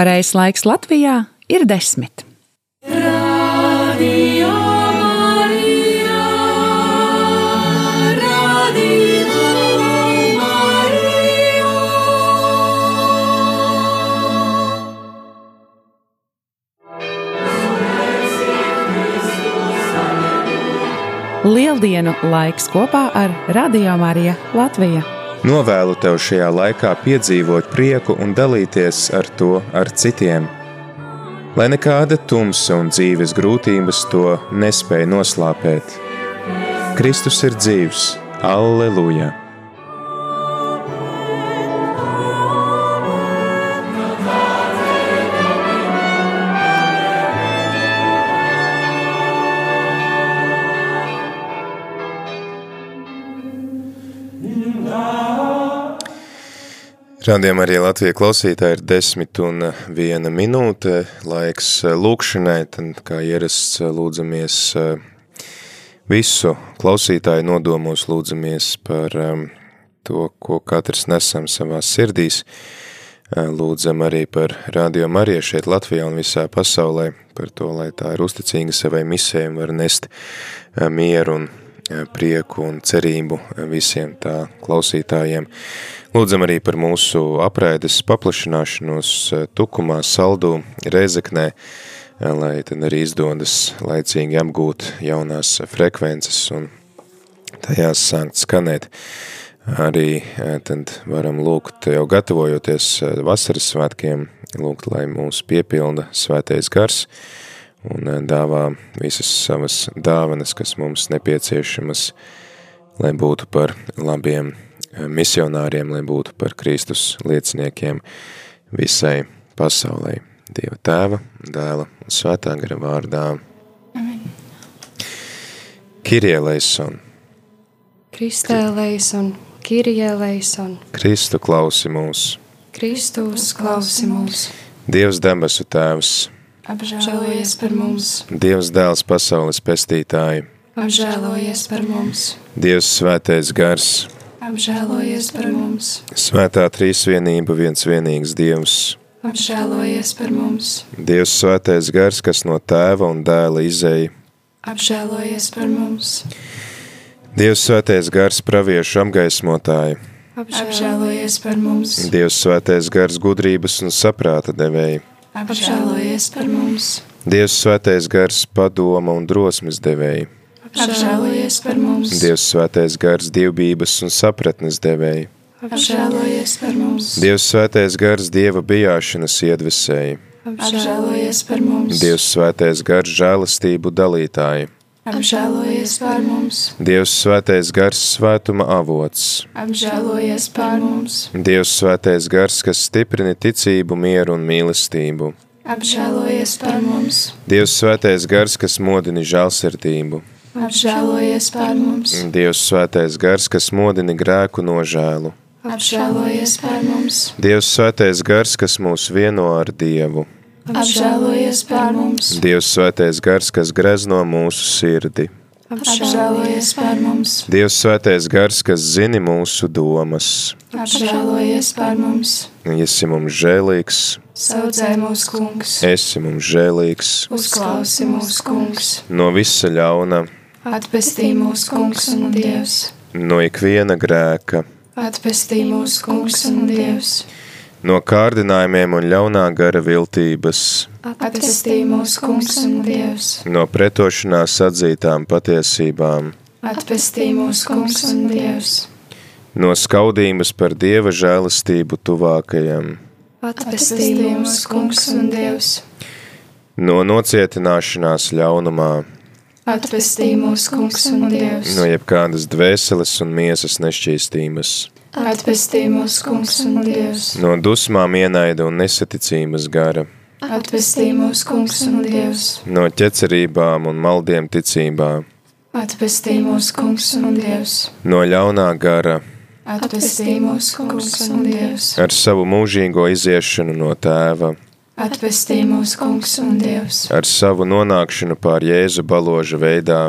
Pareizais laiks Latvijā ir desmit. Radio Marija, Radio Marija. Lieldienu laiks kopā ar Radio Mariju Latviju. Novēlu tev šajā laikā piedzīvot prieku un dalīties ar to ar citiem. Lai nekāda tumsa un dzīves grūtības to nespēja noslāpēt. Kristus ir dzīvs, Alleluja! Radījumā arī Latvijas klausītāji ir desmit un viena minūte, laiks lūkšanai, tad kā ierasts lūdzamies visu klausītāju nodomos, lūdzamies par to, ko katrs nesam savās sirdīs, lūdzam arī par Radio Mariju šeit Latvijā un visā pasaulē, par to, lai tā ir uzticīga savai misējai var nest mieru un prieku un cerību visiem tā klausītājiem. Lūdzam arī par mūsu apraides paplašināšanos Tukumā, Saldū, Rezeknē, lai tad arī izdodas laicīgi apgūt jaunās frekvences un tajās sākt skanēt. Arī tad varam lūgt, jau gatavojoties vasaras svētkiem, lūgt, lai mūs piepilda svētais gars, un dāvā visas savas dāvanas, kas mums nepieciešamas, lai būtu par labiem misionāriem, lai būtu par Kristus lieciniekiem visai pasaulē. Dieva tēva, dēla un svētā gara vārdā. Amen. Kirie leison. Kristē leison, Kirie leison. Kristu klausi mūs. Kristus klausi mūs. Dievs debesu tēvs. Apžēlojies par mums. Dievs dēls pasaules pestītāji. Apžēlojies par mums. Dievs svētais gars apžēlojies par mums. Svētā trīsvienība, viens vienīgs Dievs, apžēlojies par mums. Dievs svētais gars, kas no tēva un dēla izēja, apžēlojies par mums. Dievs svētais gars praviešu apgaismotāji, apžēlojies par mums. Dievs svētais gars gudrības un saprāta devēja, apžēlojies par mums. Dievs svētais gars padoma un drosmes devēja, apžēlojies par mums. Dievs svētais gars dievbības un sapratnes devēja. Apžēlojies par mums. Dievs svētais gars dieva bijāšanas iedvesēja. Apžēlojies par mums. Dievs svētais gars žēlastību dalītāji. Apžēlojies par mums. Dievs svētais gars svētuma avots. Apžēlojies par mums. Dievs svētais gars, kas stiprina ticību, mieru un mīlestību. Apžēlojies par mums. Dievs svētais gars, kas modina žēlsirdību apžēlojies par mums. Dievs svētais gars, kas modina grēku nožēlu. Apžēlojies par mums. Dievs svētais gars, kas mūs vieno ar Dievu. Apžēlojies par mums. Dievs svētais gars, kas grezno mūsu sirdi. Apžēlojies par mums. Dievs svētais gars, kas zini mūsu domas. Apžēlojies par mums. Esi mums žēlīgs. Saudzē mūsu kungs. Esi mums žēlīgs. Uzklausi mūsu kungs. No visa ļauna Atpestī mūsu kungs un Dievs. No ikviena grēka. Atpestī mūsu kungs un Dievs. No kārdinājumiem un ļaunā gara viltības. Atpestī mūsu kungs un Dievs. No pretošanās atzītām patiesībām. Atpestī mūsu kungs un Dievs. No skaudības par Dieva žēlastību tuvākajam. Atpestī mūsu kungs un Dievs. No nocietināšanās ļaunumā Atpestī mūsu kungs un Dievs. No jebkādas dvēseles un miesas nešķīstības. Atpestī mūsu kungs un Dievs. No dusmām ienaida un nesaticības gara. Atpestī mūsu kungs un Dievs. No ķecerībām un maldiem ticībā. Atpestī mūsu kungs un Dievs. No ļaunā gara. Atpestī mūsu kungs un Dievs. Ar savu mūžīgo iziešanu no tēva Atvestī mūsu kungs un Dievs. Ar savu nonākšanu pār Jēzu baloža veidā.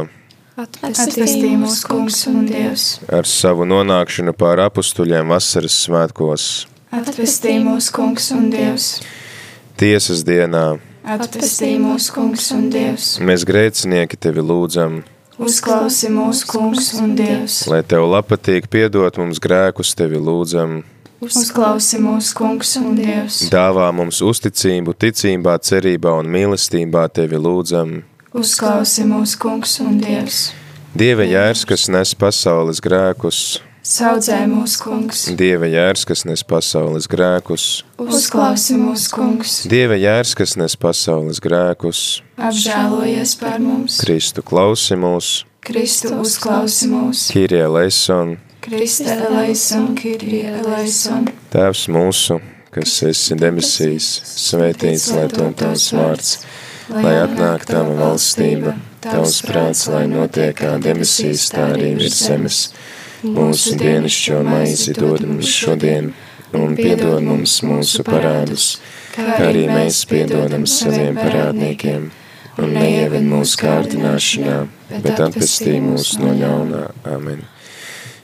Atvestī mūsu kungs un Dievs. Ar savu nonākšanu pār apustuļiem vasaras svētkos. Atvestī mūsu kungs un Dievs. tiesas dienā. Atpestī mūsu kungs un Dievs. Mēs grēcinieki tevi lūdzam, Uzklausi mūsu kungs un Dievs. lai tev labpatīk piedot mums grēkus, tevi lūdzam. Uzklausi mūsu kungs un Dievs. Dāvā mums uzticību, ticībā, cerībā un mīlestībā tevi lūdzam. Uzklausi mūsu kungs un Dievs. Dieva jērs, kas nes pasaules grēkus, Saudzē mūsu kungs. Dieva jērs, kas nes pasaules grēkus, Uzklausi mūsu kungs. Dieva jērs, kas nes pasaules grēkus, Apžēlojies par mums. Kristu klausi mūs, Kristu uzklausi mūs. Kirie Leison, Kriste eleison, Kirie eleison. Tēvs mūsu, kas esi debesīs, svētīts lai tom tavs vārds, lai atnāk tava valstība, tavs prāts, lai notiek kā debesīs, tā arī virs zemes. Mūsu dienascho maizi dod mums šodien, un piedod mums mūsu parādus, kā arī mēs piedodam saviem parādniekiem, un neieved mūsu kārdināšanā, bet atpestī mūs no ļaunā. Amen.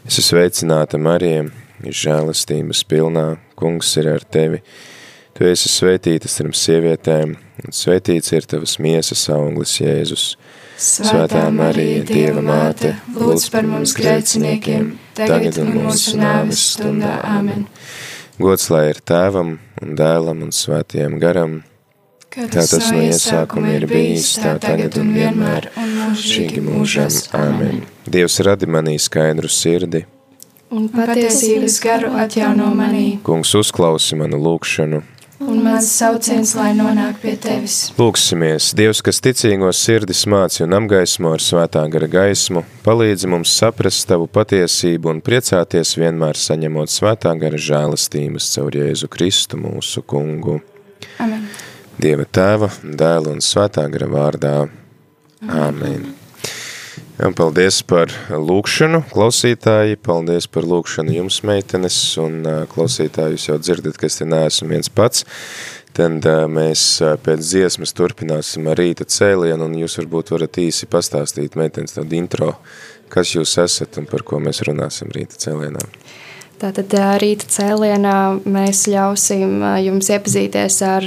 Es esmu sveicināta Marija, žēlastības pilnā, kungs ir ar tevi. Tu esi svētīta starp sievietēm, un svētīts ir tavas miesas auglis Jēzus. Svētā Marija, Dieva māte, lūdz par mums grēciniekiem, tagad un mūsu nāves stundā. Amen. Gods lai ir tēvam un dēlam un svētajam garam, Kā tas no iesākuma ir bijis, tā tagad un vienmēr, šīgi mūžam. Amen. Dievs radi manī skaidru sirdi, Un patiesības garu atjauno manī, kungs uzklausi manu lūgšanu, un mans sauciens, lai nonāk pie tevis. Lūksimies, Dievs, kas ticīgos sirdis māci un apgaismo ar svētā gara gaismu, palīdzi mums saprast tavu patiesību un priecāties vienmēr saņemot svētā gara žēlastības caur Jēzu Kristu mūsu kungu. Dieva tēva, dēla un svētā gara vārdā. Āmen. Un paldies par lūkšanu, klausītāji, paldies par lūkšanu jums, meitenes, un klausītāji, jūs jau dzirdat, ka es te neesmu viens pats, tad mēs pēc dziesmas turpināsim ar rīta cēlienu, un jūs varbūt varat īsi pastāstīt, meitenes, tādu intro, kas jūs esat un par ko mēs runāsim rīta cēlienā. Tātad rīta cēlienā mēs ļausim jums iepazīties ar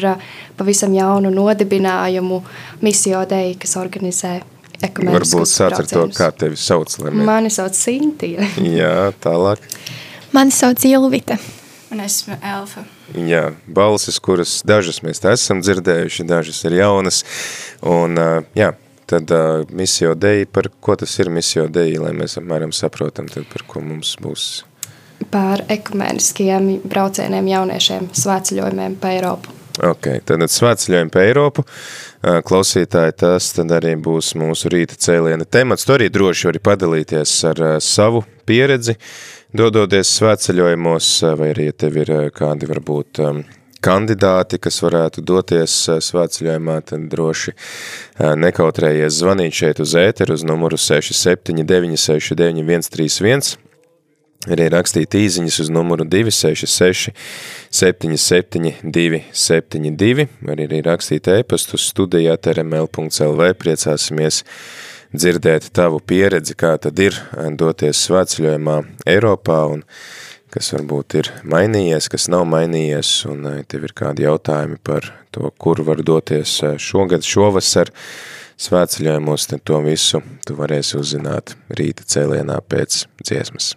pavisam jaunu nodibinājumu misio Dei, kas organizē ekumeniskus Varbūt sāc ar to, kā tevi sauc, mēs... Mani sauc Sintija. Jā, tālāk. Mani sauc Ilvita. Un esmu Elfa. Jā, balsis, kuras dažas mēs tā esam dzirdējuši, dažas ir jaunas, un jā, tad uh, misio dei, par ko tas ir misio dei, lai mēs apmēram saprotam, tad par ko mums būs. Par ekumeniskiem braucieniem jauniešiem, svētceļojumiem pa Eiropu. Ok, tad svētceļojumi pa Eiropu, Ā, klausītāji, tas tad arī būs mūsu rīta cēliena temats, tu arī droši vari padalīties ar ā, savu pieredzi, dodoties svētceļojumos, ā, vai arī, ja tev ir kādi varbūt kandidāti, kas varētu doties svētceļojumā, tad droši nekautrējies zvanīt šeit uz ēteru uz numuru 679 131, arī rakstīt īziņas uz numuru 266 77 272, arī, arī rakstīt ēpastu studijā trml.lv, priecāsimies dzirdēt tavu pieredzi, kā tad ir doties svētceļojumā Eiropā un kas varbūt ir mainījies, kas nav mainījies, un eh, tev ir kādi jautājumi par to, kur var doties eh, šogad, šovasar, svētceļojumos, tad to visu tu varēsi uzzināt rīta cēlienā pēc dziesmas.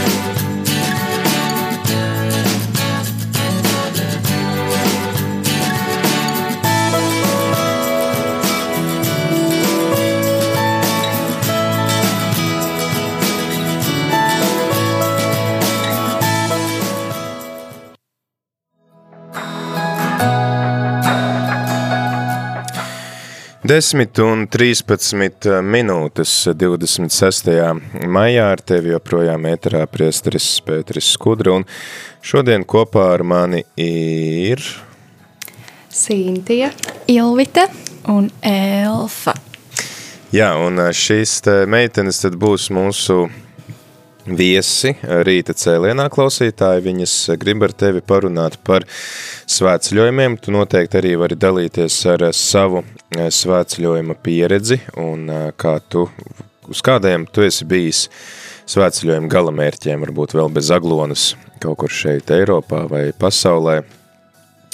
Desmit un 13 minūtes 26. maijā ar tevi joprojām ēterā priesteris Pēteris Skudra, un šodien kopā ar mani ir... Sīntija, Ilvita un Elfa. Jā, un šīs te meitenes tad būs mūsu viesi rīta cēlienā klausītāji. Viņas grib ar tevi parunāt par svētceļojumiem. Tu noteikti arī vari dalīties ar savu svētceļojuma pieredzi un kā tu, uz kādiem tu esi bijis svētceļojuma galamērķiem, varbūt vēl bez aglonas kaut kur šeit Eiropā vai pasaulē.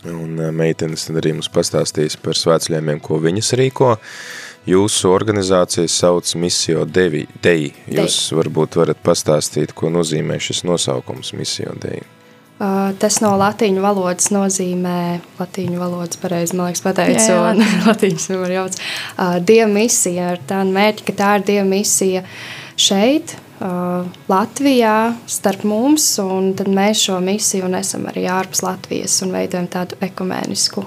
Un meitenes tad arī mums pastāstīs par svētceļojumiem, ko viņas rīko. Jūsu organizācija sauc Misio Devi, Dei. Jūs Dei. varbūt varat pastāstīt, ko nozīmē šis nosaukums Misio Dei. Uh, tas no latīņu valodas nozīmē, latīņu valodas pareizi, man liekas, pateicu, jā, jā. un latīņas nevar jauc. Uh, dieva misija ar tādu mērķi, ka tā ir dieva misija šeit, uh, Latvijā, starp mums, un tad mēs šo misiju nesam arī ārpus Latvijas un veidojam tādu ekumēnisku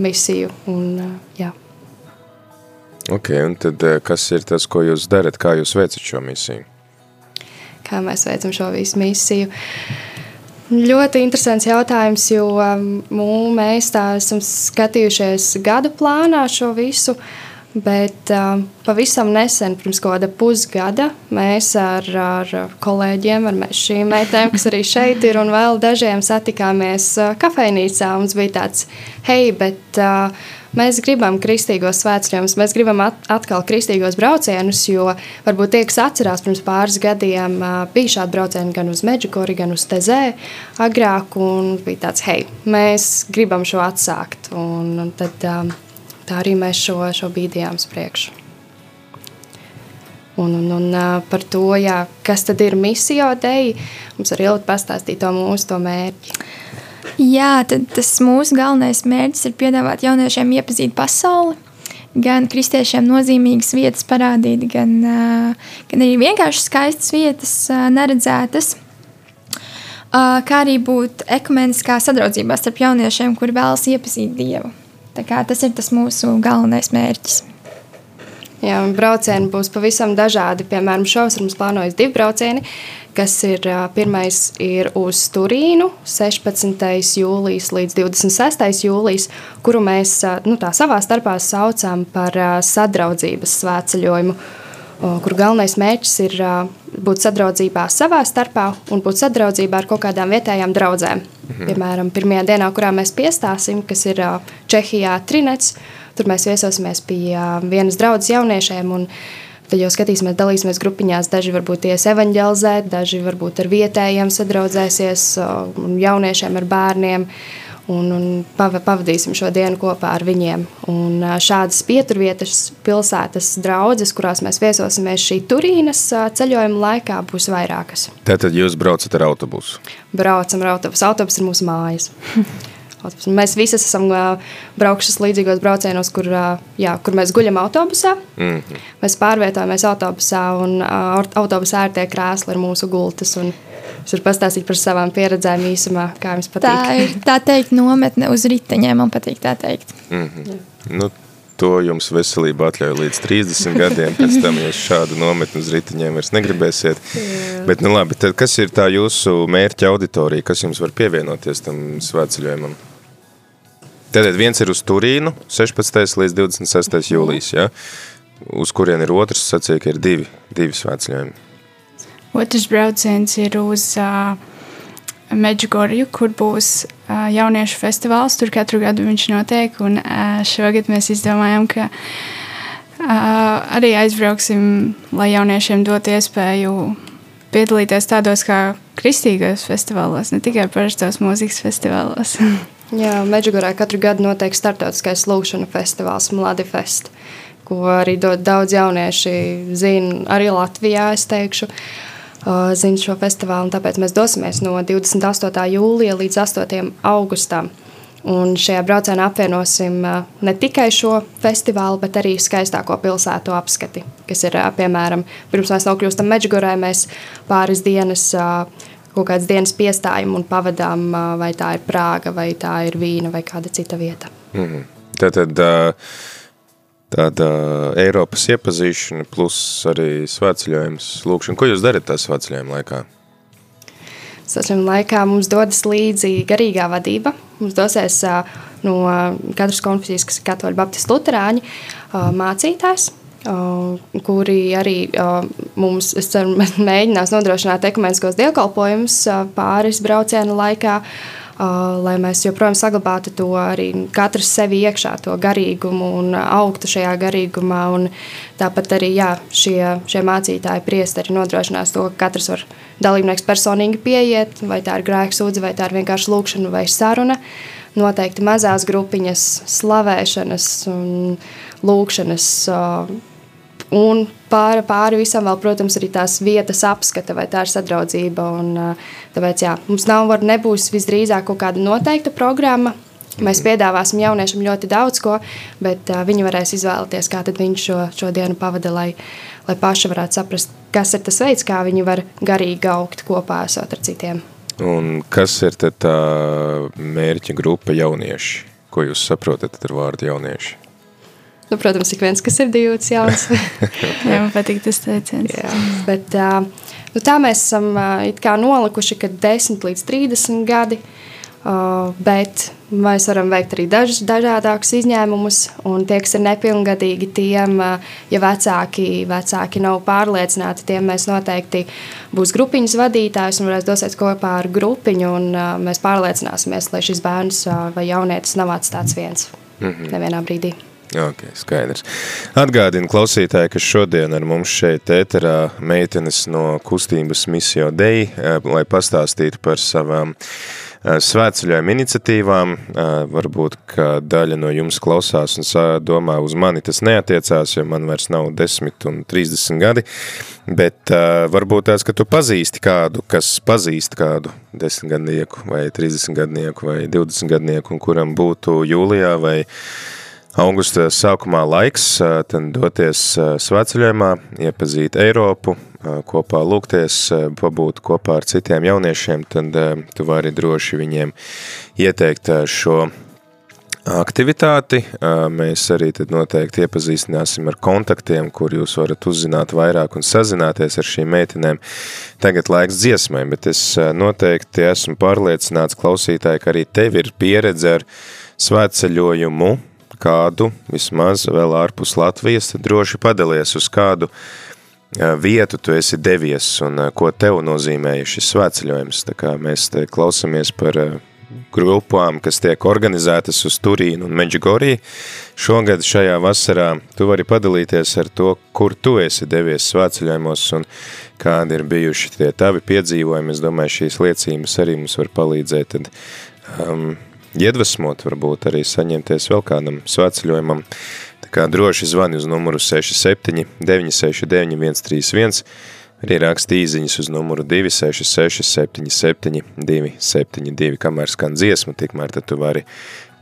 misiju. Un, uh, jā. Ok, un tad kas ir tas, ko jūs darat, kā jūs veicat šo misiju? Kā mēs veicam šo visu misiju? Ļoti interesants jautājums, jo mū, mēs tā esam skatījušies gadu plānā šo visu, bet uh, pavisam nesen, pirms kaut kāda pusgada, mēs ar, ar kolēģiem, ar šīm meitēm, kas arī šeit ir, un vēl dažiem satikāmies kafejnīcā. Mums bija tāds, hei, bet uh, Mēs gribam kristīgos svētceļus, mēs gribam at atkal kristīgos braucienus, jo varbūt tie, kas atcerās pirms pāris gadiem, bija šādi braucieni gan uz Meģikori, gan uz Tezē agrāk, un bija tāds, hei, mēs gribam šo atsākt, un, un tad tā arī mēs šo, šo bīdījām priekšu. Un, un, un par to, jā, kas tad ir misija dei, mums arī ļoti pastāstīja to mūsu to mērķi. Jā, tad tas mūsu galvenais mērķis ir piedāvāt jauniešiem iepazīt pasauli. Gan kristiešiem nozīmīgas vietas parādīt, gan, gan arī vienkārši skaistas vietas, neredzētas. Kā arī būt ekumeniskā sadraudzībā starp jauniešiem, kuri vēlas iepazīt Dievu. Tas ir tas mūsu galvenais mērķis. Jā, braucieni būs pavisam dažādi. Piemēram, šovasar mums plānojas divi braucieni, kas ir pirmais ir uz Turīnu, 16. jūlijas līdz 26. jūlijas, kuru mēs nu, savā starpā saucam par sadraudzības svētceļojumu, kur galvenais mērķis ir būt sadraudzībā savā starpā un būt sadraudzībā ar kaut kādām vietējām draudzēm. Mhm. Piemēram, pirmajā dienā, kurā mēs piestāsim, kas ir Čehijā Trinets, Tur mēs viesosimies pie vienas draudzes jauniešiem. Tad jau skatīsimies, dalīsimies grupiņās. Daži varbūt ies evanģelizēt, daži varbūt ar vietējiem sadraudzēsies, jauniešiem ar bērniem. Un, un pavadīsim šo dienu kopā ar viņiem. Un šādas pieturvietas, pilsētas, draugas, kurās mēs viesosimies šī Turīnas ceļojuma laikā, būs vairākas. Tātad jūs braucat ar autobusu? Braucam ar autobusu. Autobus ir mūsu mājas. Mēs visi esam braukuši līdzīgos braucienos, kur, jā, kur mēs guļam autobusā. Mm -hmm. Mēs pārvietojamies autobusā, un autobusā ir tie krēsli, ir mūsu gultas. Es varu pastāstīt par savām pieredzēm īsumā, kā jums patīk. Tā ir tā teikt, nometne uz riteņiem. Man patīk tā teikt. Mm -hmm. nu, to jums veselība atļauj līdz 30 gadiem. Pēc tam jūs šādu nometni uz riteņiem vairs negribēsiet. Jā. Bet, nu labi, tad kas ir tā jūsu mērķa auditorija, kas jums var pievienoties tam svētceļojumam? Tātad viens ir uz Turīnu, 16. līdz 26. Mhm. jūlijas, ja? uz kurien ir otrs, sacīja, ka ir divi, divi svētceļojumi. Otrs brauciens ir uz uh, Medžugorju, kur būs uh, jauniešu festivāls. Tur katru gadu viņš notiek. Un, uh, šogad mēs izdomājām, ka uh, arī aizbrauksim, lai jauniešiem dotu iespēju piedalīties tādos kā kristīgos festivālos, ne tikai parastos mūzikas festivālos. Jā, Meģigorā katru gadu notiek startautiskais lūkšana festivāls Mladifest, ko arī dod daudz jaunieši zina, arī Latvijā, es teikšu. Uh, zina šo festivālu. Tāpēc mēs dosimies no 28. jūlija līdz 8. augustam. Un šajā braucienā apvienosim ne tikai šo festivālu, bet arī skaistāko pilsētu apskati, kas ir piemēram, pirms mēs nokļūstam Meģigorē, mēs pāris dienas, kaut kādas dienas piestājam un pavadām, vai tā ir Prāga, vai tā ir Vīna, vai kāda cita vieta. Mm -hmm. Tātad, uh tāda Eiropas iepazīšana, plus arī svētceļojums, lūkšana. Ko jūs darat tā svētceļojuma laikā? Svētceļojuma laikā mums dodas līdzi garīgā vadība. Mums dosies no katras konfesijas, kas ir katoļu baptistu luterāņi, mācītājs, kuri arī mums, es ceru, mēģinās nodrošināt ekumeniskos dievkalpojumus pāris braucienu laikā, lai mēs joprojām saglabātu to arī katrs sevi iekšā, to garīgumu un augtu šajā garīgumā. Un tāpat arī jā, šie, šie mācītāji, priesteri nodrošinās to, ka katrs var dalībnieks personīgi pieiet, vai tā ir grēksūdze, vai tā ir vienkārši lūkšana vai saruna. Noteikti mazās grupiņas, slavēšanas un lūkšanas Un pāri, pāri visam vēl, protams, arī tās vietas apskata, vai tā ir sadraudzība. Un, tāpēc jā, mums nav, var, nebūs visdrīzāk kaut kāda noteikta programma. Mēs piedāvāsim jauniešiem ļoti daudz ko, bet uh, viņi varēs izvēlēties, kā viņš šo, šo dienu pavada, lai, lai paši varētu saprast, kas ir tas veids, kā viņi var garīgi augt kopā esot ar citiem. Un kas ir tā mērķa grupa jaunieši? Ko jūs saprotat ar vārdu jaunieši? Nu, protams, ik viens, kas ir divs jauns. Jā, man patīk tas teiciens. Jā, bet, nu, tā mēs esam nolikuši, ka 10 līdz 30 gadi. Bet mēs varam veikt arī dažus dažādākus izņēmumus. Un tie, kas ir nepilngadīgi, tiem, ja vecāki, vecāki nav pārliecināti, tiem mēs noteikti būs grupiņas vadītājs un varēs dosies kopā ar grupiņu. Mēs pārliecināsimies, lai šis bērns vai jaunietis nav atstāts viens mm -hmm. nevienā brīdī. Ok, skaidrs. Atgādinu klausītāji, ka šodien ar mums šeit ēterā meitenes no kustības Misio Dei, eh, lai pastāstītu par savām eh, svētceļojuma iniciatīvām. Eh, varbūt, ka daļa no jums klausās un domā uz mani tas neatiecās, jo man vairs nav 10 un 30 gadi, bet varbūt tās, ka tu pazīsti kādu, kas pazīst kādu 10 gadnieku vai 30 gadnieku vai 20 gadnieku un kuram būtu jūlijā vai augusta sākumā laiks doties svētceļojumā, iepazīt Eiropu, kopā lūgties, pabūt kopā ar citiem jauniešiem, tad tu vari droši viņiem ieteikt šo aktivitāti. Mēs arī tad noteikti iepazīstināsim ar kontaktiem, kur jūs varat uzzināt vairāk un sazināties ar šīm meitenēm. Tagad laiks dziesmai, bet es noteikti esmu pārliecināts klausītāji, ka arī tev ir pieredze ar svētceļojumu, kādu, vismaz vēl ārpus Latvijas, tad droši padalies uz kādu vietu tu esi devies un ko tev nozīmēja šis svētceļojums. Tā kā mēs te klausamies par grupām, kas tiek organizētas uz Turīnu un Medžugoriju. Šogad šajā vasarā tu vari padalīties ar to, kur tu esi devies svētceļojumos un kādi ir bijuši tie tavi piedzīvojumi. Es domāju, šīs liecības arī mums var palīdzēt tad, um, iedvesmot, varbūt arī saņemties vēl kādam svētceļojumam. Tā kā droši zvani uz numuru 67 969 131, arī raksti īziņas uz numuru 266 77 272, kamēr skan dziesma, tikmēr tad tu vari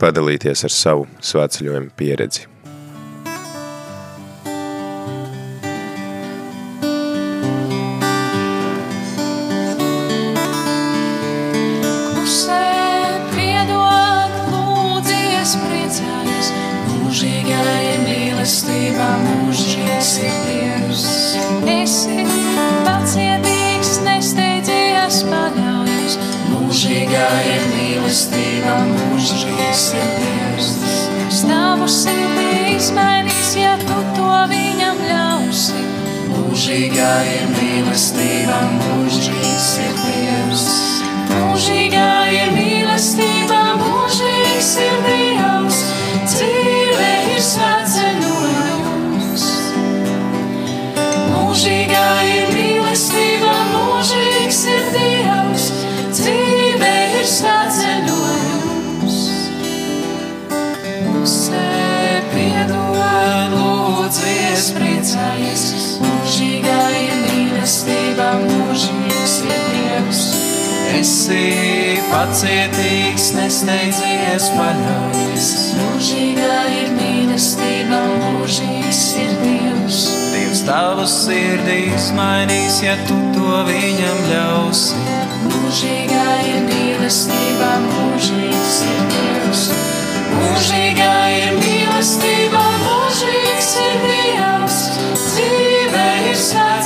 padalīties ar savu svētceļojumu pieredzi. mūžīgā ir mīlestība, mūžīgs ir Dievs. Mūžīgā ir mīlestība, mūžīgs ir Dievs. Esi pacietīgs, nesteidzies paļaujies. Mūžīgā ir mīlestība, mūžīgs ir Dievs. Dievs tavu sirdī mainīs, ja tu to viņam ļausi. Mūžīgā ir mīlestība, mūžīgs ir Dievs. Mūžīgā ir mīlestība, mūžīgs ir Dievs. Dzīve ir svētceļojums.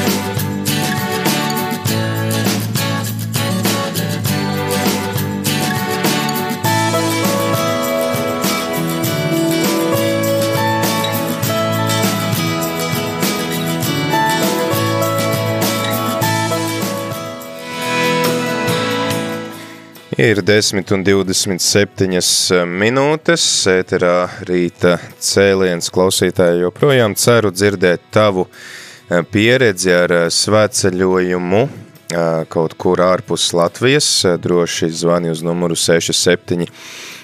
Ir 10 un 27 minūtes, ēterā rīta cēliens klausītāji joprojām ceru dzirdēt tavu eh, pieredzi ar eh, svētceļojumu eh, kaut kur ārpus Latvijas. Droši zvani uz numuru 67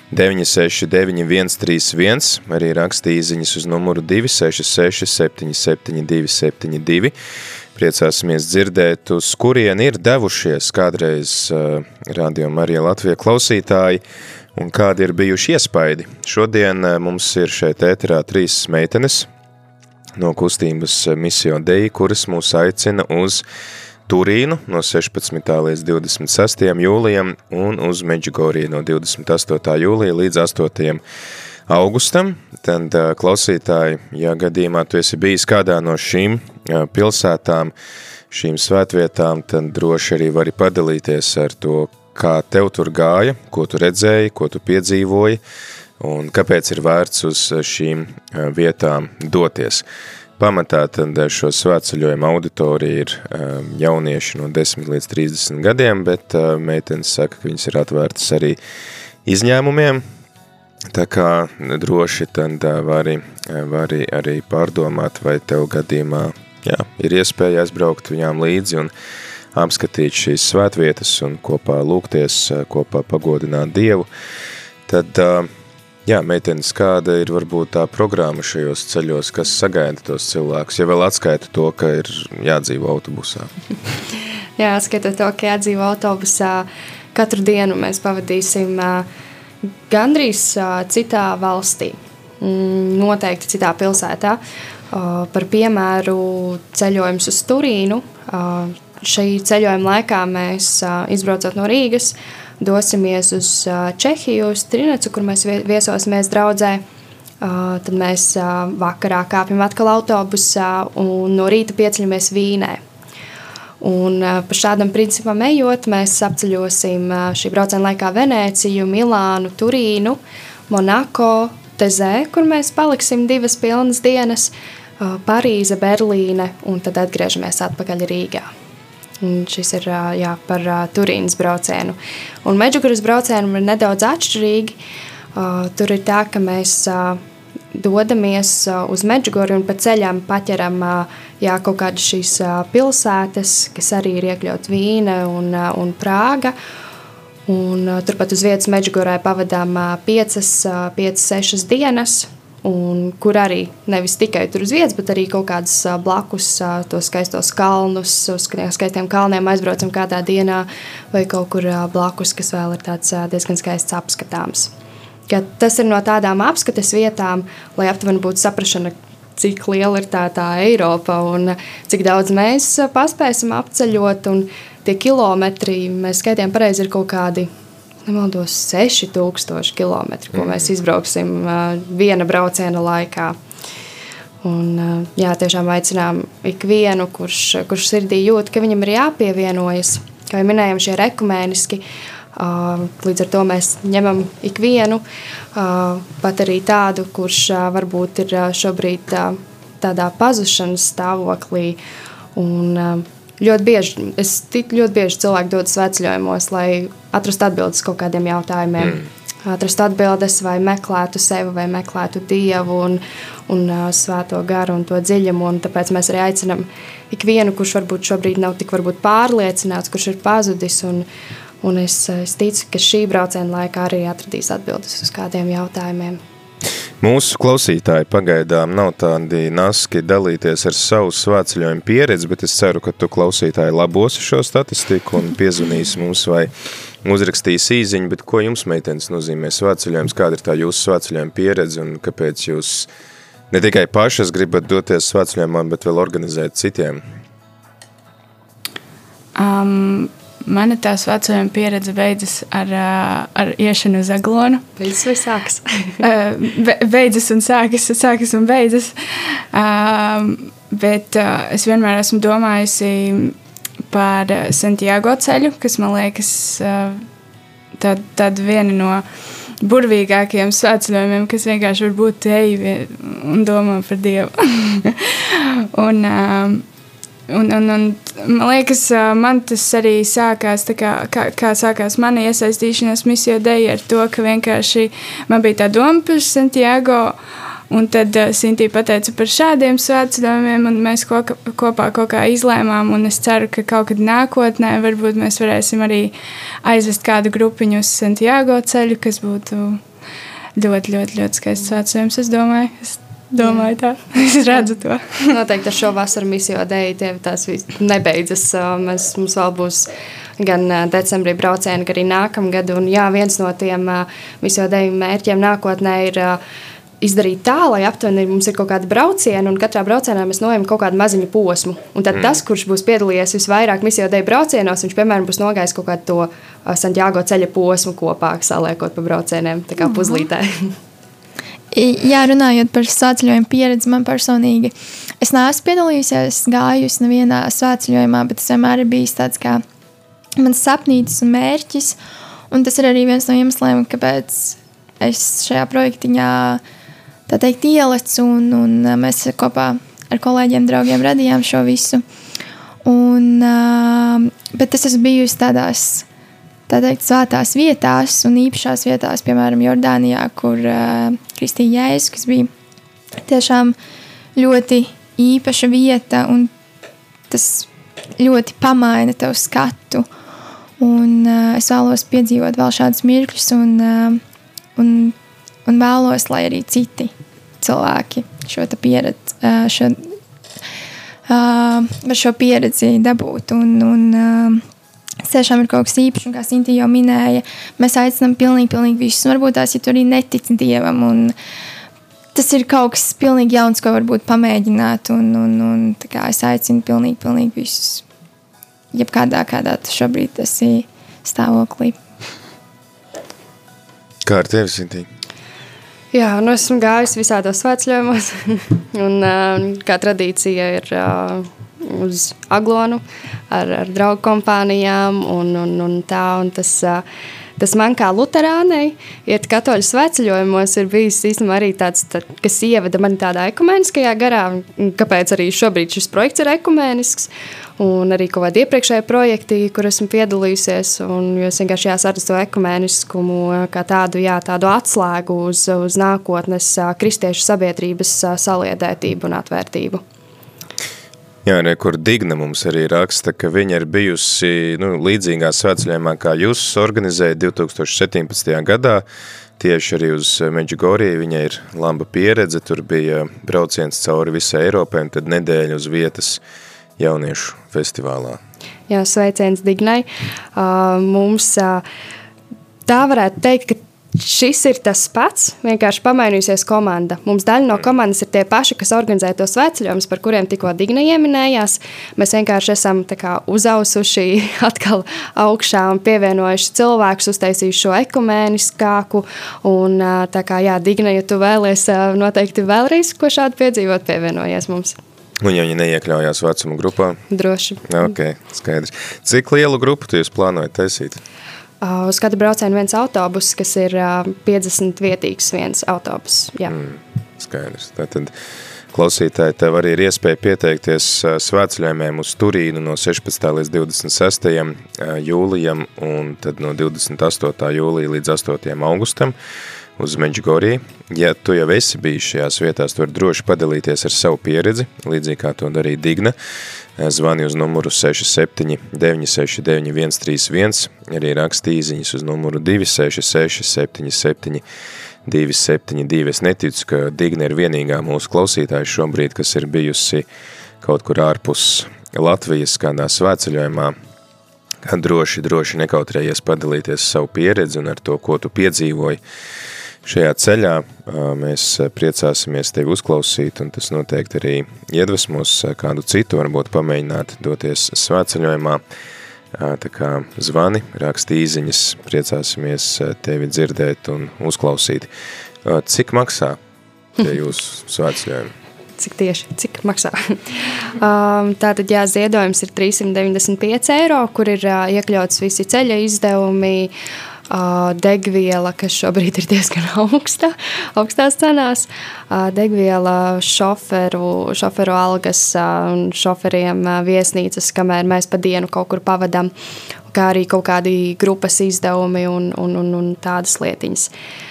969 131, arī rakstīja īziņas uz numuru 266 772 72. Priecāsimies dzirdēt, uz kurien ir devušies kādreiz uh, Radio Marija Latvija klausītāji un kādi ir bijuši iespaidi. Šodien uh, mums ir šeit ēterā trīs meitenes no kustības Misio Dei, kuras mūs aicina uz Turīnu no 16. līdz 26. jūlijam un uz Meģigoriju no 28. jūlija līdz 8. Augustam. Tad klausītāji, ja gadījumā tu esi bijis kādā no šīm pilsētām, šīm svētvietām, tad droši arī vari padalīties ar to, kā tev tur gāja, ko tu redzēji, ko tu piedzīvoji, un kāpēc ir vērts uz šīm vietām doties. Pamatā tad šo svētceļojumu auditorija ir jaunieši no 10 līdz 30 gadiem, bet meitenes saka, ka viņas ir atvērtas arī izņēmumiem, tā kā droši tad vari, vari arī pārdomāt, vai tev gadījumā jā, ir iespēja aizbraukt viņām līdzi un apskatīt šīs svētvietas un kopā lūgties, kopā pagodināt Dievu, tad Jā, meitenes, kāda ir varbūt tā programma šajos ceļos, kas sagaida tos cilvēkus, ja vēl atskaita to, ka ir jādzīvo autobusā? Jā, skaitot to, ka jādzīvo autobusā, katru dienu mēs pavadīsim gandrīz citā valstī, mm, noteikti citā pilsētā. Par piemēru ceļojums uz Turīnu. Šī ceļojuma laikā mēs izbraucot no Rīgas, dosimies uz Čehiju, uz Trinecu, kur mēs viesosimies draudzē. Tad mēs vakarā kāpjam atkal autobusā un no rīta pieceļamies Vīnē. Un pa šādam principam ejot, mēs apceļosim šī brauciena laikā Venēciju, Milānu, Turīnu, Monako, Tezē, kur mēs paliksim divas pilnas dienas, Parīze, Berlīne un tad atgriežamies atpakaļ Rīgā. Un šis ir jā, par Turīnas braucienu. Un Meģuguras braucienu ir nedaudz atšķirīgi. Tur ir tā, ka mēs dodamies uz Meģuguru un pa ceļam paķeram jā, kaut kādas šīs pilsētas, kas arī ir iekļaut Vīna un, un Prāga. Un turpat uz vietas Meģigorē pavadām 5-6 dienas un kur arī nevis tikai tur uz vietas, bet arī kaut kādas blakus tos skaistos kalnus, uz skaistiem kalniem aizbraucam kādā dienā vai kaut kur blakus, kas vēl ir tāds diezgan skaists apskatāms. Tas ir no tādām apskates vietām, lai aptuveni būtu saprašana, cik liela ir tā, tā Eiropa un cik daudz mēs paspēsim apceļot. Tie kilometri, mēs skaitījām pareizi, ir kaut kādi nemaldos, 6000 km, ko mm. mēs izbrauksim viena brauciena laikā. Un, jā, tiešām aicinām ikvienu, kurš, kurš sirdī jūt, ka viņam ir jāpievienojas. Kā jau minējām, šie rekumēniski. Līdz ar to mēs ņemam ikvienu, pat arī tādu, kurš varbūt ir šobrīd tādā pazušanas stāvoklī. Un, ļoti bieži, es ļoti bieži cilvēki dodas sveceļojumos, lai atrastu atbildes kaut kādiem jautājumiem. Mm. Atrast atbildes, vai meklētu sevi, vai meklētu dievu un, un uh, svēto garu un to dziļumu. Un tāpēc mēs arī aicinām ikvienu, kurš varbūt šobrīd nav tik pārliecināts, kurš ir pazudis. Un, un es, es ticu, ka šī brauciena laikā arī atradīs atbildes uz kādiem jautājumiem. Mūsu klausītāji pagaidām nav tādi naski dalīties ar savu svētceļojumu pieredzi, bet es ceru, ka tu klausītāji labosi šo statistiku un piezvanīs mums vai uzrakstīs īziņu, bet ko jums, meitenes, nozīmē svētceļojums, kāda ir tā jūsu svētceļojuma pieredze un kāpēc jūs ne tikai pašas gribat doties svētceļojumā, bet vēl organizēt citiem? Um, Mana tā vecuma pieredze beidzas ar, ar iešanu uz aglonu. Beidzas vai sākas? beidzas un sākas, sākas un beidzas. Bet es vienmēr esmu domājusi par Santiago ceļu, kas man liekas tāda tād viena no burvīgākajiem svētceļojumiem, kas vienkārši var būt te un domā par Dievu. un, Un, un, un, man liekas, man tas arī sākās, kā, kā, kā sākās mana iesaistīšanās misijā dēļ, ar to, ka vienkārši man bija tā doma par Santiago. Un tad uh, Sintīna pateica par šādiem svētceļojumiem, un mēs ko, kopā kaut kā izlēmām. Es ceru, ka kaut kad nākotnē varbūt mēs varēsim arī aizvest kādu grupiņu uz Santiago ceļu, kas būtu ļoti, ļoti, ļoti skaists svētceļojums. Es domāju, es Domāju, tā. Es redzu to. Noteikti ar šo vasaru misiju dēļ tev tas nebeidzas. Mēs, mums vēl būs gan decembrī braucieni, gan arī nākamgad. Un jā, viens no tiem misiju dēļ mērķiem nākotnē ir izdarīt tā, lai aptuveni mums ir kaut kāda brauciena, un katrā braucienā mēs nojām kaut kādu maziņu posmu. Un tad mm. tas, kurš būs piedalījies visvairāk misiju dēļ braucienos, viņš, piemēram, būs nogājis kaut kādu to Santiago ceļa posmu kopā, saliekot pa braucieniem, tā kā puzlītē. Jā, runājot par svētceļojumu pieredzi, man personīgi, es neesmu piedalījusies, gājusi nevienā svētceļojumā, bet tas vienmēr ir bijis tāds kā mans sapnītis un mērķis. Un tas ir arī viens no iemesliem, kāpēc es šajā projektiņā tā teikt ielecu, un, un mēs kopā ar kolēģiem, draugiem radījām šo visu. Un, bet es esmu bijusi tādās tā teikt, svētās vietās un īpašās vietās, piemēram, Jordānijā, kur uh, Kristīna Jēzus, kas bija tiešām ļoti īpaša vieta, un tas ļoti pamaina tev skatu. Un, uh, es vēlos piedzīvot vēl šādus mirkļus, un, uh, un, un vēlos, lai arī citi cilvēki šo pieredzi, uh, šo, uh, šo pieredzi dabūtu. Un, un, uh, tiešām ir kaut kas īpašs, un kā Sinti jau minēja, mēs aicinām pilnīgi, pilnīgi visus. Un varbūt tās, ja tu arī netici dievam, un tas ir kaut kas pilnīgi jauns, ko varbūt pamēģināt. Un, un, un es aicinu pilnīgi, pilnīgi visus. Jebkādā kādā tu šobrīd esi stāvoklī. Kā ar tevi, Sinti? Jā, nu esmu gājis visādos svētceļojumos, un uh, kā tradīcija ir uh, uz Aglonu ar, ar draugu kompānijām un, un, un tā. Un tas, tas man kā luterānei, iet katoļu sveceļojumos, ir bijis īstenībā arī tāds, tā, kas ievada mani tādā ekumēniskajā garā, kāpēc arī šobrīd šis projekts ir ekumēnisks. Un arī kaut kādi iepriekšēji projekti, kur esmu piedalījusies. Un, es vienkārši jāsaka to ekumēniskumu kā tādu, jā, tādu atslēgu uz, uz nākotnes kristiešu sabiedrības saliedētību un atvērtību. Jā, ne, kur Digna mums arī raksta, ka viņa ir bijusi nu, līdzīgā svētceļojumā, kā jūs organizējat 2017. gadā, tieši arī uz Meģigoriju, viņa ir laba pieredze, tur bija brauciens cauri visai Eiropai un tad nedēļa uz vietas jauniešu festivālā. Jā, sveiciens Dignai. Uh, mums uh, tā varētu teikt, ka šis ir tas pats, vienkārši pamainījusies komanda. Mums daļa no komandas ir tie paši, kas organizē tos sveceļojumus, par kuriem tikko Digna ieminējās. Mēs vienkārši esam kā, uzausuši atkal augšā un pievienojuši cilvēkus, uztaisījuši šo ekumēniskāku. Un, kā, jā, Digna, ja tu vēlies noteikti vēlreiz ko šādu piedzīvot, pievienojies mums. Un ja viņi neiekļaujās vecuma grupā? Droši. Ok, skaidrs. Cik lielu grupu tu jūs plānojat taisīt? Uh, uz katru braucienu viens autobus, kas ir uh, 50 vietīgs viens autobus. Jā. Mm, skaidrs. Tātad klausītāji, tev arī ir iespēja pieteikties uh, svētceļojumiem uz Turīnu no 16. līdz 26. Uh, jūlijam un tad no 28. jūlija līdz 8. augustam uz Meģigoriju. Ja tu jau esi bijis šajās vietās, tu vari droši padalīties ar savu pieredzi, līdzīgi kā to darīja Digna. Zvani uz numuru 67 969 131, arī raksta īziņas uz numuru 266 77 272. Es neticu, ka Digna ir vienīgā mūsu klausītāja šobrīd, kas ir bijusi kaut kur ārpus Latvijas kādā svētceļojumā, droši, droši nekautrējies padalīties savu pieredzi un ar to, ko tu piedzīvoji šajā ceļā mēs priecāsimies tevi uzklausīt, un tas noteikti arī iedvesmos kādu citu, varbūt pamēģināt doties svētceļojumā. Tā kā zvani, raksti īziņas, priecāsimies tevi dzirdēt un uzklausīt. Cik maksā tie jūsu svētceļojumi? Cik tieši, cik maksā? um, tātad, jā, ziedojums ir 395 eiro, kur ir uh, iekļauts visi ceļa izdevumi, uh, degviela, kas šobrīd ir diezgan augsta, augstās cenās, degviela, šoferu, šoferu algas šoferiem viesnīcas, kamēr mēs pa dienu kaut kur pavadām, kā arī kaut kādi grupas izdevumi un, un, un, un tādas lietiņas. Uh,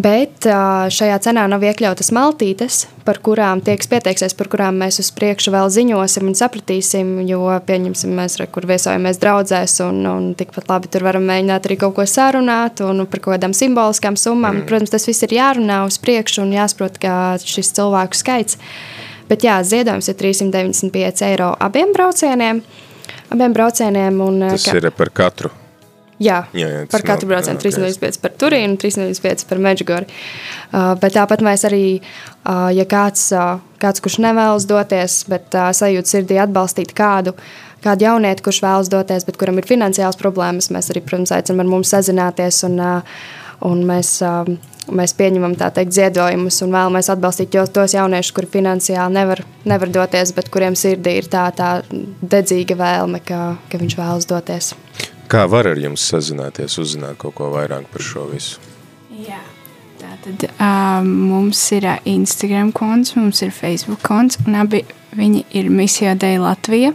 Bet šajā cenā nav iekļautas maltītes, par kurām tiek pieteiksies, par kurām mēs uz priekšu vēl ziņosim un sapratīsim. Jo, pieņemsim, mēs re, kur viesojamies draudzēs, un, un tikpat labi tur varam mēģināt arī kaut ko sarunāt un par kaut kādām simboliskām summām. Mm. Protams, tas viss ir jārunā uz priekšu un jāsaprot, kā šis cilvēku skaits. Bet jā, ziedojums ir 395 eiro abiem braucieniem. Abiem braucieniem un, tas kā... ir par katru Jā, jā, jā par katru braucienu okay. 395 par Turīnu, 395 par Meģigori. Uh, bet tāpat mēs arī, uh, ja kāds, uh, kāds, kurš nevēlas doties, bet uh, sajūt sirdī atbalstīt kādu, kādu jaunieti, kurš vēlas doties, bet kuram ir finansiāls problēmas, mēs arī, protams, aicinām ar mums sazināties un, uh, un mēs, uh, mēs pieņemam teikt ziedojumus un vēlamies atbalstīt tos jauniešus, kuri finansiāli nevar, nevar doties, bet kuriem sirdī ir tā, tā dedzīga vēlme, ka, ka viņš vēlas doties. Kā var ar jums sazināties, uzzināt kaut ko vairāk par šo visu? Jā. Tad uh, mums ir uh, Instagram konts, mums ir Facebook konts, un abi viņi ir Misija Deja Latvija.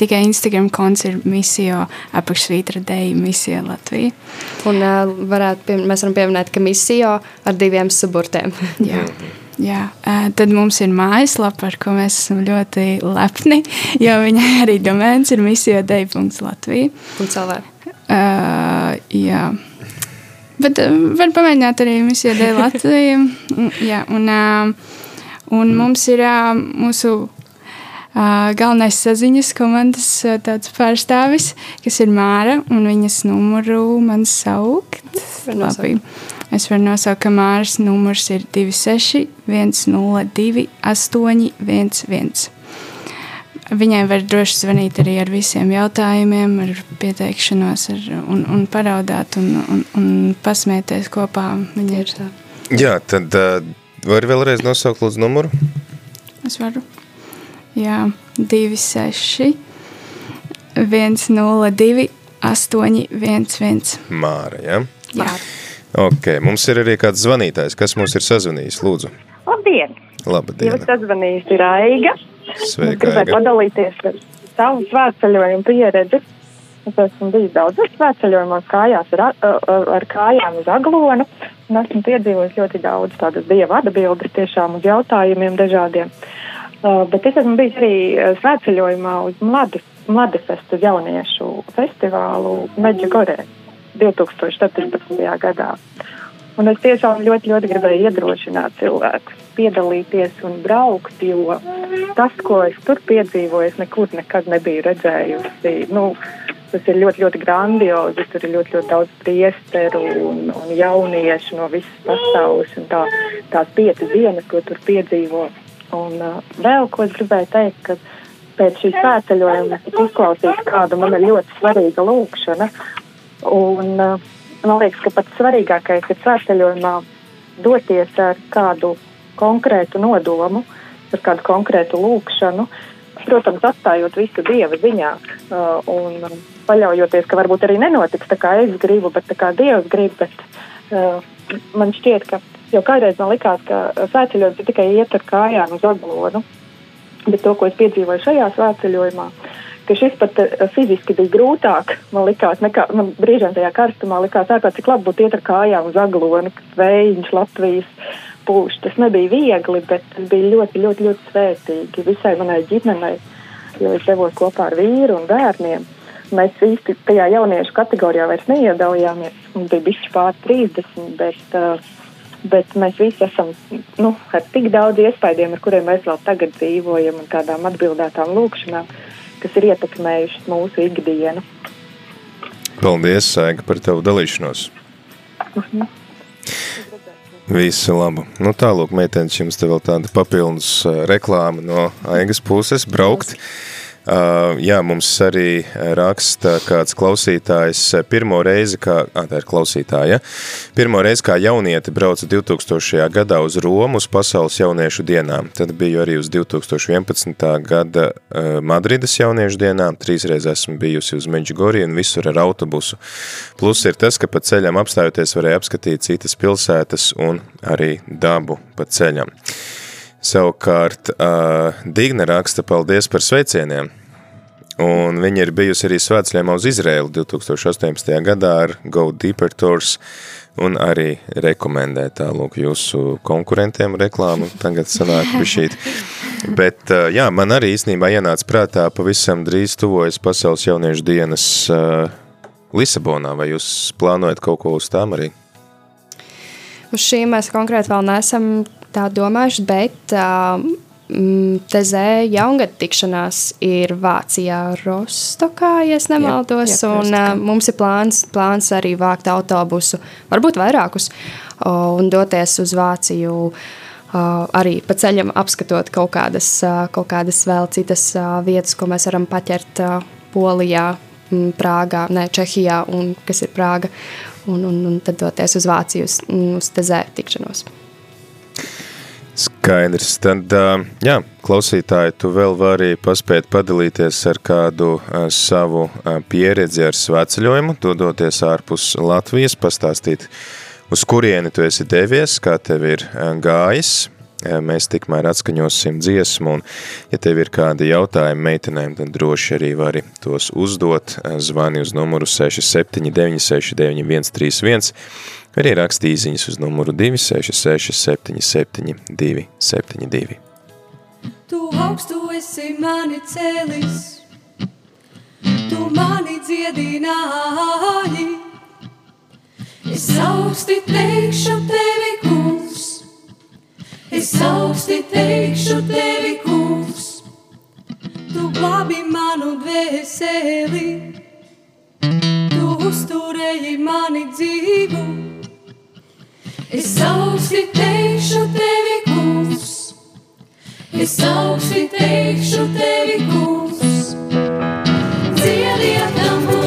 Tikai Instagram konts ir Misija apakšvītra Deja Misija Latvija. Un uh, varētu, pie, mēs varam pieminēt, ka Misija ar diviem suburtiem. Jā. Jā, tad mums ir mājaslapa, ar ko mēs esam ļoti lepni, jo viņai arī domēns ir misijodei.latvija. Uh, jā. Bet uh, var pamēģināt arī misiju dēļ Latviju. jā, un, uh, un mums ir uh, mūsu uh, galvenais saziņas komandas uh, pārstāvis, kas ir Māra, un viņas numuru man saukt. Labi. Es varu nosaukt, ka Māras numurs ir 26 102 811. Viņai var droši zvanīt arī ar visiem jautājumiem, ar pieteikšanos, ar, un, un paraudāt un, un, un pasmieties kopā. Viņa ir tā. Jā, tad uh, var vēlreiz nosaukt lūdzu numuru? Es varu. Jā, 26 102 811. Māra, ja? Jā. Ok, mums ir arī kāds zvanītājs, kas mums ir sazvanījis, lūdzu. Labdien! Labdien! Jūs sazvanījis ir Aiga. Sveika, gribēju padalīties ar savu svētceļojumu pieredzi. Es esmu bijis daudzos svētceļojumos kājās ar, ar, ar kājām uz aglonu, un esmu piedzīvojis ļoti daudz tādas dieva atbildes tiešām uz jautājumiem dažādiem. Uh, bet es esmu bijis arī svētceļojumā uz Mladi, Mladifestu jauniešu festivālu Meģigorē 2014. gadā. Un es tiešām ļoti, ļoti gribēju iedrošināt cilvēkus piedalīties un braukt, jo tas, ko es tur piedzīvoju, es nekur nekad nebiju redzējusi. Nu, tas ir ļoti, ļoti grandiozi. Tur ir ļoti, ļoti daudz priesteru un, un jauniešu no visas pasaules. Tā, tās piecas dienas, ko tur piedzīvo. Un uh, vēl ko es gribēju teikt, ka pēc šīs svētceļojuma es uzklausīju kādu man ļoti svarīga lūkšana. Un, uh, man liekas, ka pats svarīgākais ir svētceļojumā doties ar kādu konkrētu nodomu, ar kādu konkrētu lūkšanu. Protams, atstājot visu dieva ziņā uh, un paļaujoties, ka varbūt arī nenotiks tā, kā es gribu, bet tā kā dievs grib. Bet, uh, man šķiet, ka jau kādreiz man likās, ka svētceļojums ir tikai iet ar kājām uz aglonu. Bet to, ko es piedzīvoju šajā svētceļojumā, ka šis pat uh, fiziski bija grūtāk. Man liekas, nekā man brīžiem tajā karstumā likās, ārkārtīgi cik labi būtu iet ar kājām uz aglonu, vējš Latvijas pūš. Tas nebija viegli, bet tas bija ļoti, ļoti, ļoti svētīgi visai manai ģimenei, jo es devos kopā ar vīru un bērniem. Mēs īsti tajā jauniešu kategorijā vairs neiedalījāmies. Mums bija bišķi pār 30, bet, uh, bet mēs visi esam nu, ar tik daudz iespējām, ar kuriem mēs vēl tagad dzīvojam, un tādām atbildētām lūkšanām, kas ir ietekmējušas mūsu ikdienu. Paldies, Sēga, par tavu dalīšanos. -huh. Visu labu. Nu, tālūk, meitenes, jums te vēl tāda papildus reklāma no Aigas puses braukt. Uh, jā, mums arī raksta kāds klausītājs pirmo reizi, kā, ā, tā ir klausītāja, pirmo reizi kā jaunieti brauca 2000. gadā uz Romu uz pasaules jauniešu dienām. Tad biju arī uz 2011. gada Madrides jauniešu dienām, trīsreiz esmu bijusi uz Meģigoriju un visur ar autobusu. Plus ir tas, ka pa ceļam apstājoties varēja apskatīt citas pilsētas un arī dabu pa ceļam. Savukārt uh, Digna raksta paldies par sveicieniem, un viņa ir bijusi arī svētceļojumā uz Izrēlu 2018. gadā ar Go Deeper Tours, un arī rekomendē tā, lūk, jūsu konkurentiem reklāmu, tagad sanāk bišķīt. Bet, jā, man arī īstenībā ienāca prātā pavisam drīz tuvojas pasaules jauniešu dienas uh, Lisabonā, vai jūs plānojat kaut ko uz tām arī? Uz šīm mēs konkrēti vēl neesam tā domājuši, bet uh, Tezē jaungada tikšanās ir Vācijā, Rostokā, ja nemaldos. Jā, jā, un, uh, mums ir plāns, plāns arī vākt autobusu, varbūt vairākus, uh, un doties uz Vāciju. Uh, arī pa ceļam apskatot kaut kādas, uh, kaut kādas vēl citas uh, vietas, ko mēs varam paķert uh, Polijā, m, Prāgā, ne, Čehijā, un kas ir Prāga, un, un, un tad doties uz Vāciju, uz, uz Tezē tikšanos. Skaidrs. Tad, jā, klausītāji, tu vēl vari paspēt padalīties ar kādu savu pieredzi ar svētceļojumu, dodoties ārpus Latvijas, pastāstīt uz kurieni tu esi devies, kā tev ir gājis, mēs tikmēr atskaņosim dziesmu, un ja tev ir kādi jautājumi meitenēm, tad droši arī vari tos uzdot, zvani uz numuru 679 691 31, arī rakstīziņas uz numuru 266 77 272. Tu augstu esi mani cēlis, tu mani dziedināji, es augsti teikšu tevi, kungs, Es augsti teikšu tevi, kungs, tu glābi manu dvēseli, tu uzturēji mani dzīvu. Es augsti teikšu tevi, kungs, es augsti teikšu tevi, kungs, dziediet tam kungam,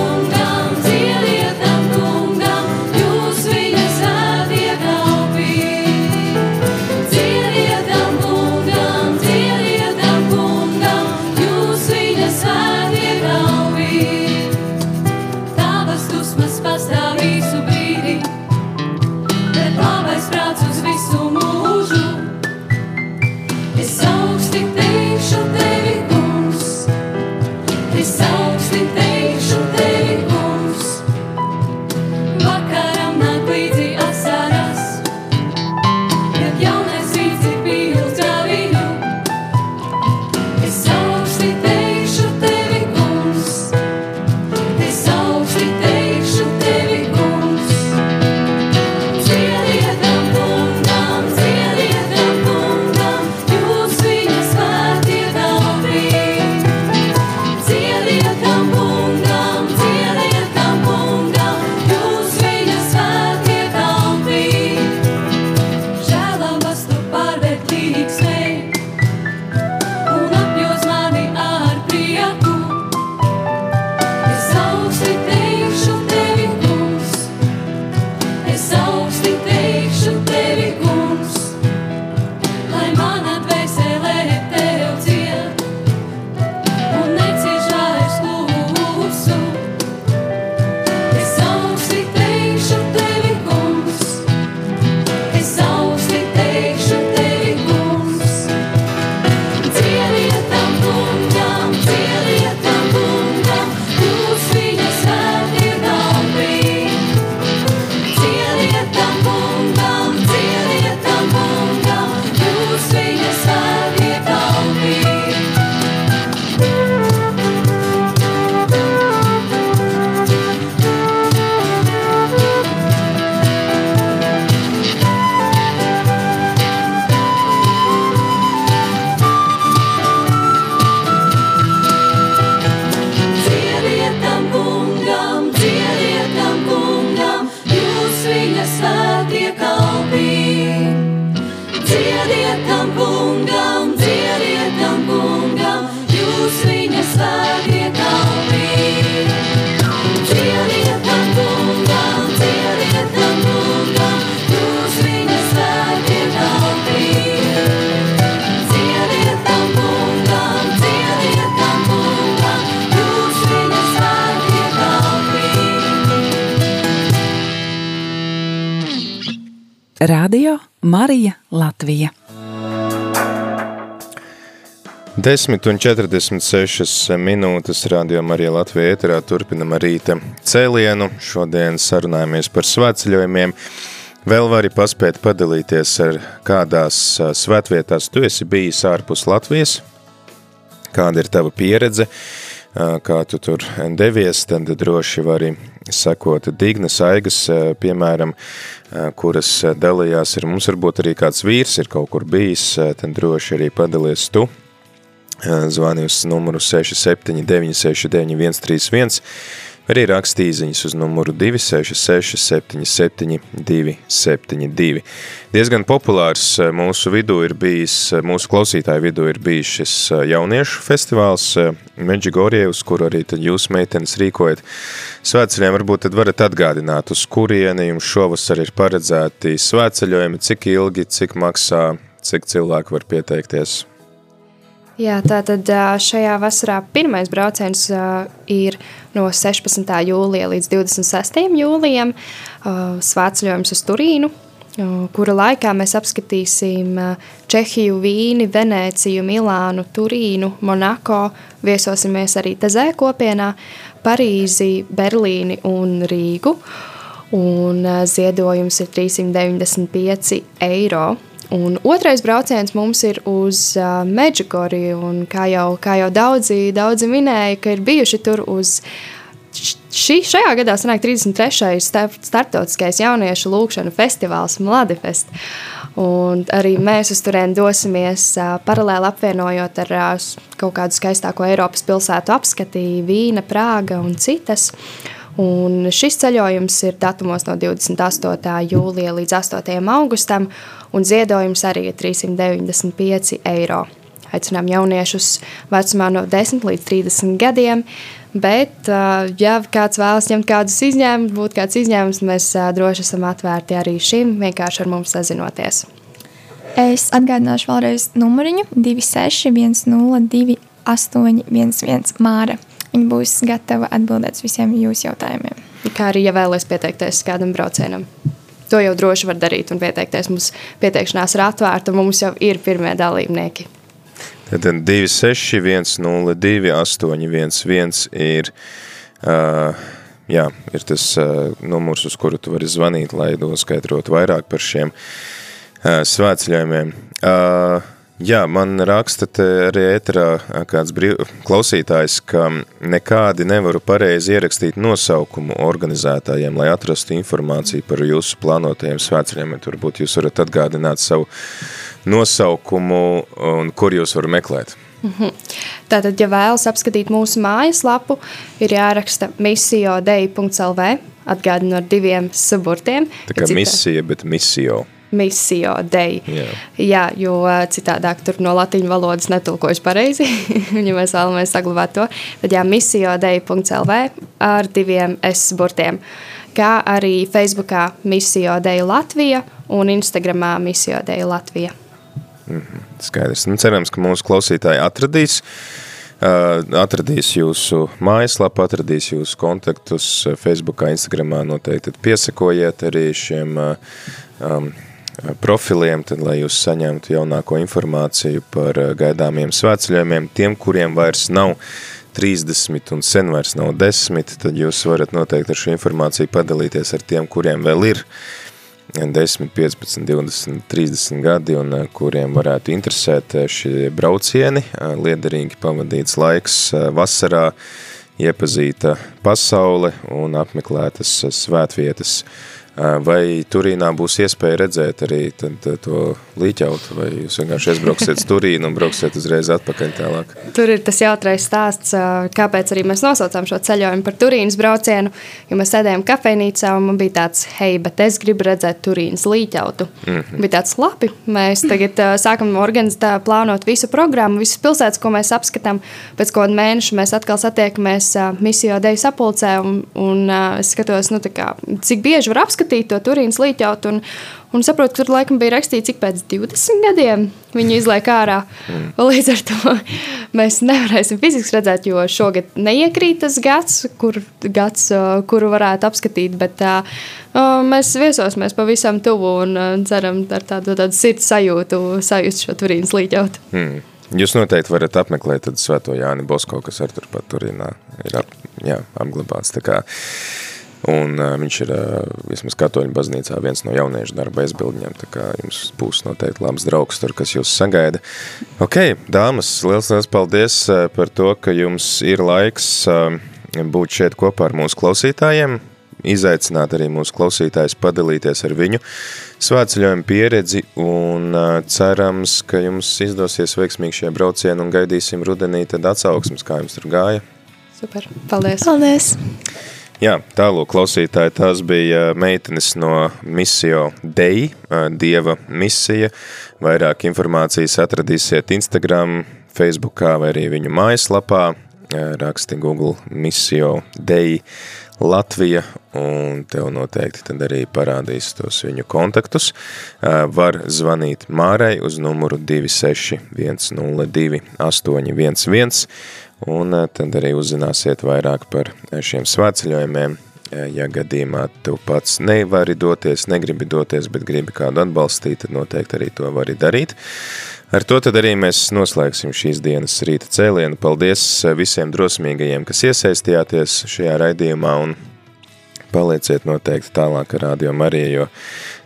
10 un 46 minūtes rādījumā arī Latvijā ēterā turpinam rīta cēlienu. Šodien sarunājamies par svētceļojumiem. Vēl vari paspēt padalīties ar kādās svētvietās tu esi bijis ārpus Latvijas, kāda ir tava pieredze, kā tu tur devies, tad droši vari sekot Dignas Aigas, piemēram, kuras dalījās ar mums, varbūt arī kāds vīrs ir kaut kur bijis, tad droši arī padalies tu. Zvani uz numuru 679 691 131, arī rakstīziņas uz numuru 266 77 272. Diezgan populārs mūsu vidū ir bijis, mūsu klausītāju vidū ir bijis šis jauniešu festivāls Medžigorje, uz kuru arī tad jūs meitenes rīkojat. Svētceļiem varbūt tad varat atgādināt, uz kurieni jums šovasar ir paredzēti svētceļojumi, cik ilgi, cik maksā, cik cilvēki var pieteikties. Jā, tātad šajā vasarā pirmais brauciens ir no 16. jūlija līdz 26. jūlijam svētceļojums uz Turīnu, kura laikā mēs apskatīsim Čehiju, Vīni, Venēciju, Milānu, Turīnu, Monako, viesosimies arī Tezē kopienā, Parīzi, Berlīni un Rīgu, un ziedojums ir 395 eiro. Un otrais brauciens mums ir uz uh, Meģikoriju, un kā jau, kā jau daudzi, daudzi minēja, ka ir bijuši tur uz šī, šajā gadā sanāk 33. startautiskais jauniešu lūkšanu festivāls Mladifest. Un arī mēs uz turieni dosimies uh, paralēli apvienojot ar uh, kaut kādu skaistāko Eiropas pilsētu apskatī, Vīna, Prāga un citas. Un šis ceļojums ir datumos no 28. jūlija līdz 8. augustam, un ziedojums arī ir 395 eiro. Aicinām jauniešus vecumā no 10 līdz 30 gadiem, bet, ja kāds vēlas ņemt kādus izņēmumus, būtu kāds izņēmums, mēs droši esam atvērti arī šim, vienkārši ar mums sazinoties. Es atgādināšu vēlreiz numuriņu 26102 811 Māra. Viņa būs gatava atbildēt uz visiem jūsu jautājumiem. Kā arī, ja vēlaties pieteikties kādam braucienam, to jau droši var darīt un pieteikties. Mums pieteikšanās ir atvērta, un mums jau ir pirmie dalībnieki. Tad 26, 102, 811 ir, uh, jā, ir tas uh, numurs, uz kuru tu vari zvanīt, lai noskaidrotu vairāk par šiem uh, svētceļojumiem. Uh, Jā, man raksta arī ēterā kāds brīv, klausītājs, ka nekādi nevaru pareizi ierakstīt nosaukumu organizētājiem, lai atrastu informāciju par jūsu plānotajiem svētceļiem. Varbūt jūs varat atgādināt savu nosaukumu un kur jūs varat meklēt. Mhm. Tātad, ja vēlas apskatīt mūsu mājaslapu, ir jāraksta misijodei.lv, atgādinu ar diviem saburtiem. Tā kā misija, bet misio misio dei. Jā. Jā, jo citādāk tur no latīņu valodas netulkojas pareizi, ja mēs vēlamies saglabāt to. Tad jā, misio dei.lv ar diviem S burtiem. Kā arī Facebookā misio dei Latvija un Instagramā misio dei Latvija. Mm -hmm. Skaidrs. Nu, cerams, ka mūsu klausītāji atradīs Uh, atradīs jūsu mājaslapu, atradīs jūsu kontaktus Facebookā, Instagramā, noteikti piesakojiet arī šiem um, profiliem, tad, lai jūs saņemtu jaunāko informāciju par eh, gaidāmiem svētceļojumiem, tiem, kuriem vairs nav 30 un sen vairs nav 10, tad jūs varat noteikti ar šo informāciju padalīties ar tiem, kuriem vēl ir 10, 15, 20, 30 gadi un eh, kuriem varētu interesēt eh, šie braucieni, liederīgi pavadīts laiks vasarā, iepazīta pasaule un apmeklētas svētvietas. vietas Vai Turīnā būs iespēja redzēt arī tad, to līķautu, vai jūs vienkārši aizbrauksiet Turīnu un brauksiet uzreiz atpakaļ tālāk? Tur ir tas jautrais stāsts, kāpēc arī mēs nosaucām šo ceļojumu par Turīnas braucienu, jo mēs sēdējām kafejnīcā un man bija tāds, hei, bet es gribu redzēt Turīnas līķautu. Mm -hmm. Bija tāds labi, mēs tagad sākam organizēt, plānot visu programmu, visas pilsētas, ko mēs apskatām. Pēc kāda mēneša mēs atkal satiekamies misijā deju sapulcē un, un es skatos, nu, kā, cik bieži var apskatīt skatīt to turīnas līķautu. Un, un saprotu, ka tur laikam bija rakstīts, cik pēc 20 gadiem viņu izliek ārā. Mm. Līdz ar to mēs nevarēsim fiziski redzēt, jo šogad neiekrīt tas gads, kur, gads, kuru varētu apskatīt. Bet uh, mēs viesosimies pavisam tuvu un uh, ceram ar tādu, tādu sirds sajūtu sajust šo turīnas līķautu. Mm. Jūs noteikti varat apmeklēt Svēto Jāni Bosko, kas ar turpat Turīnā ir ap, jā, apglabāts. Tā kā Un uh, viņš ir, uh, vismaz katoļu baznīcā, viens no jauniešu darba aizbildņiem, tā kā jums būs noteikti labs draugs tur, kas jūs sagaida. Ok, dāmas, liels, liels paldies uh, par to, ka jums ir laiks uh, būt šeit kopā ar mūsu klausītājiem, izaicināt arī mūsu klausītājus padalīties ar viņu svētceļojumu pieredzi un uh, cerams, ka jums izdosies veiksmīgi šie braucieni un gaidīsim rudenī tad atsauksmes, kā jums tur gāja. Super, paldies! Paldies! Jā, tālūk, klausītāji, tās bija meitenes no Misio Dei, Dieva misija. Vairāk informācijas atradīsiet Instagram, Facebookā vai arī viņu mājaslapā. Raksti Google Misio Dei Latvija, un tev noteikti tad arī parādīs tos viņu kontaktus. Var zvanīt Mārai uz numuru 26102 811, un tad arī uzzināsiet vairāk par šiem svētceļojumiem, ja gadījumā tu pats nevari doties, negribi doties, bet gribi kādu atbalstīt, tad noteikti arī to vari darīt. Ar to tad arī mēs noslēgsim šīs dienas rīta cēlienu. Paldies visiem drosmīgajiem, kas iesaistījāties šajā raidījumā un palieciet noteikti tālāk ar Radio Mariju, jo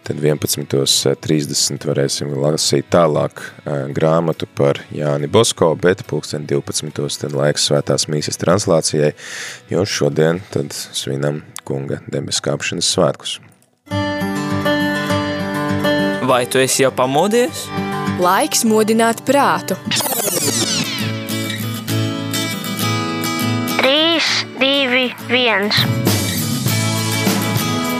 tad 11.30 varēsim lasīt tālāk grāmatu par Jāni Bosko, bet pulksten 12. tad laiks svētās mīsas translācijai, jo šodien tad svinam kunga debes kāpšanas svētkus. Vai tu esi jau pamodies? Laiks modināt prātu. 3, 2, 1.